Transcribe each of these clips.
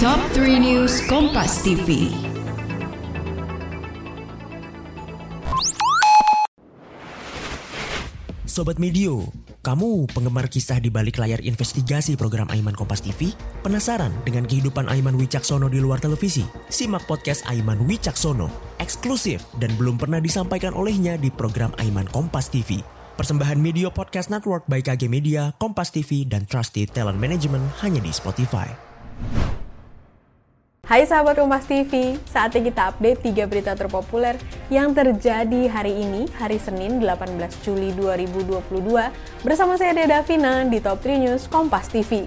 Top 3 News Kompas TV. Sobat Medio, kamu penggemar kisah di balik layar investigasi program Aiman Kompas TV? Penasaran dengan kehidupan Aiman Wicaksono di luar televisi? Simak podcast Aiman Wicaksono, eksklusif dan belum pernah disampaikan olehnya di program Aiman Kompas TV. Persembahan Media Podcast Network by KG Media, Kompas TV, dan Trusted Talent Management hanya di Spotify. Hai sahabat Kompas TV, saatnya kita update 3 berita terpopuler yang terjadi hari ini, hari Senin 18 Juli 2022 bersama saya Dea Davina di Top 3 News Kompas TV.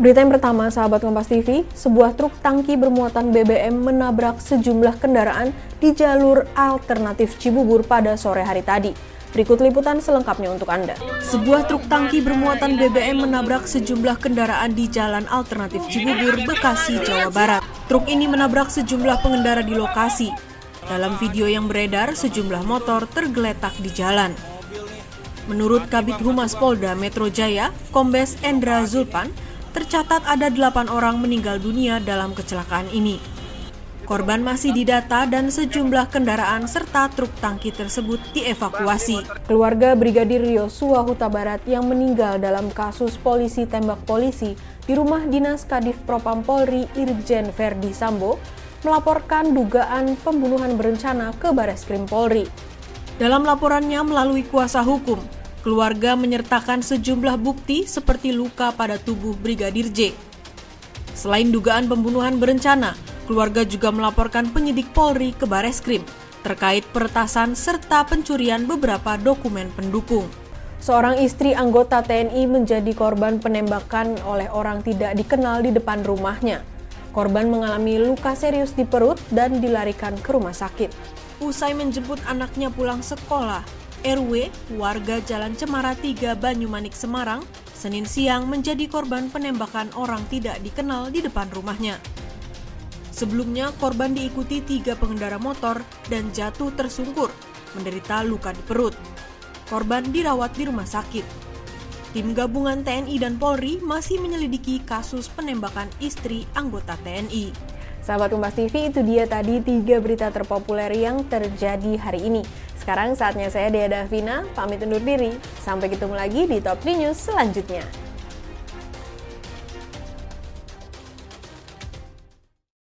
Berita yang pertama, sahabat Kompas TV, sebuah truk tangki bermuatan BBM menabrak sejumlah kendaraan di jalur alternatif Cibubur pada sore hari tadi. Berikut liputan selengkapnya untuk Anda. Sebuah truk tangki bermuatan BBM menabrak sejumlah kendaraan di Jalan Alternatif Cibubur, Bekasi, Jawa Barat. Truk ini menabrak sejumlah pengendara di lokasi. Dalam video yang beredar, sejumlah motor tergeletak di jalan. Menurut Kabit Humas Polda Metro Jaya, Kombes Endra Zulpan, tercatat ada delapan orang meninggal dunia dalam kecelakaan ini. Korban masih didata dan sejumlah kendaraan serta truk tangki tersebut dievakuasi. Keluarga Brigadir Yosua Huta Barat yang meninggal dalam kasus polisi tembak polisi di rumah dinas Kadif Propam Polri Irjen Verdi Sambo melaporkan dugaan pembunuhan berencana ke Baris Krim Polri. Dalam laporannya melalui kuasa hukum, keluarga menyertakan sejumlah bukti seperti luka pada tubuh Brigadir J. Selain dugaan pembunuhan berencana, Keluarga juga melaporkan penyidik Polri ke Bareskrim terkait peretasan serta pencurian beberapa dokumen pendukung. Seorang istri anggota TNI menjadi korban penembakan oleh orang tidak dikenal di depan rumahnya. Korban mengalami luka serius di perut dan dilarikan ke rumah sakit. Usai menjemput anaknya pulang sekolah, RW, warga Jalan Cemara 3 Banyumanik Semarang, Senin siang menjadi korban penembakan orang tidak dikenal di depan rumahnya. Sebelumnya, korban diikuti tiga pengendara motor dan jatuh tersungkur, menderita luka di perut. Korban dirawat di rumah sakit. Tim gabungan TNI dan Polri masih menyelidiki kasus penembakan istri anggota TNI. Sahabat Kompas TV, itu dia tadi tiga berita terpopuler yang terjadi hari ini. Sekarang saatnya saya Dea Davina, pamit undur diri. Sampai ketemu lagi di Top 3 News selanjutnya.